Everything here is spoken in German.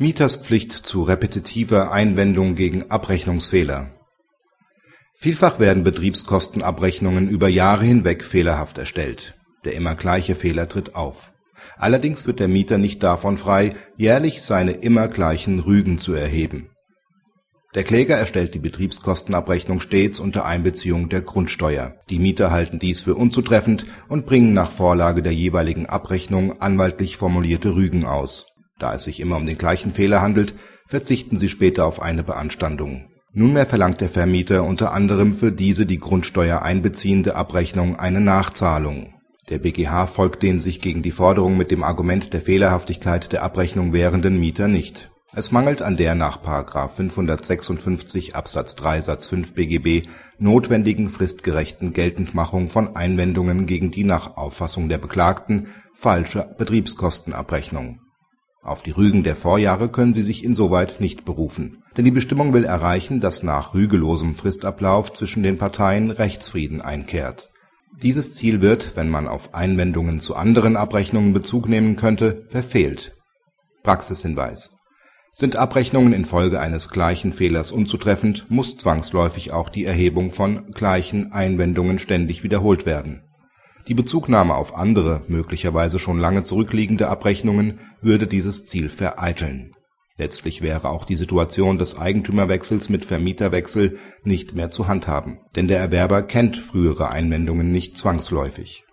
Mieters Pflicht zu repetitiver Einwendung gegen Abrechnungsfehler Vielfach werden Betriebskostenabrechnungen über Jahre hinweg fehlerhaft erstellt. Der immer gleiche Fehler tritt auf. Allerdings wird der Mieter nicht davon frei, jährlich seine immer gleichen Rügen zu erheben. Der Kläger erstellt die Betriebskostenabrechnung stets unter Einbeziehung der Grundsteuer. Die Mieter halten dies für unzutreffend und bringen nach Vorlage der jeweiligen Abrechnung anwaltlich formulierte Rügen aus da es sich immer um den gleichen Fehler handelt, verzichten sie später auf eine Beanstandung. Nunmehr verlangt der Vermieter unter anderem für diese die Grundsteuer einbeziehende Abrechnung eine Nachzahlung. Der BGH folgt den sich gegen die Forderung mit dem Argument der Fehlerhaftigkeit der Abrechnung wehrenden Mieter nicht. Es mangelt an der nach § 556 Absatz 3 Satz 5 BGB notwendigen fristgerechten Geltendmachung von Einwendungen gegen die nach Auffassung der Beklagten falsche Betriebskostenabrechnung auf die Rügen der Vorjahre können sie sich insoweit nicht berufen, denn die Bestimmung will erreichen, dass nach rügelosem Fristablauf zwischen den Parteien Rechtsfrieden einkehrt. Dieses Ziel wird, wenn man auf Einwendungen zu anderen Abrechnungen Bezug nehmen könnte, verfehlt. Praxishinweis Sind Abrechnungen infolge eines gleichen Fehlers unzutreffend, muss zwangsläufig auch die Erhebung von gleichen Einwendungen ständig wiederholt werden die Bezugnahme auf andere, möglicherweise schon lange zurückliegende Abrechnungen würde dieses Ziel vereiteln. Letztlich wäre auch die Situation des Eigentümerwechsels mit Vermieterwechsel nicht mehr zu handhaben, denn der Erwerber kennt frühere Einwendungen nicht zwangsläufig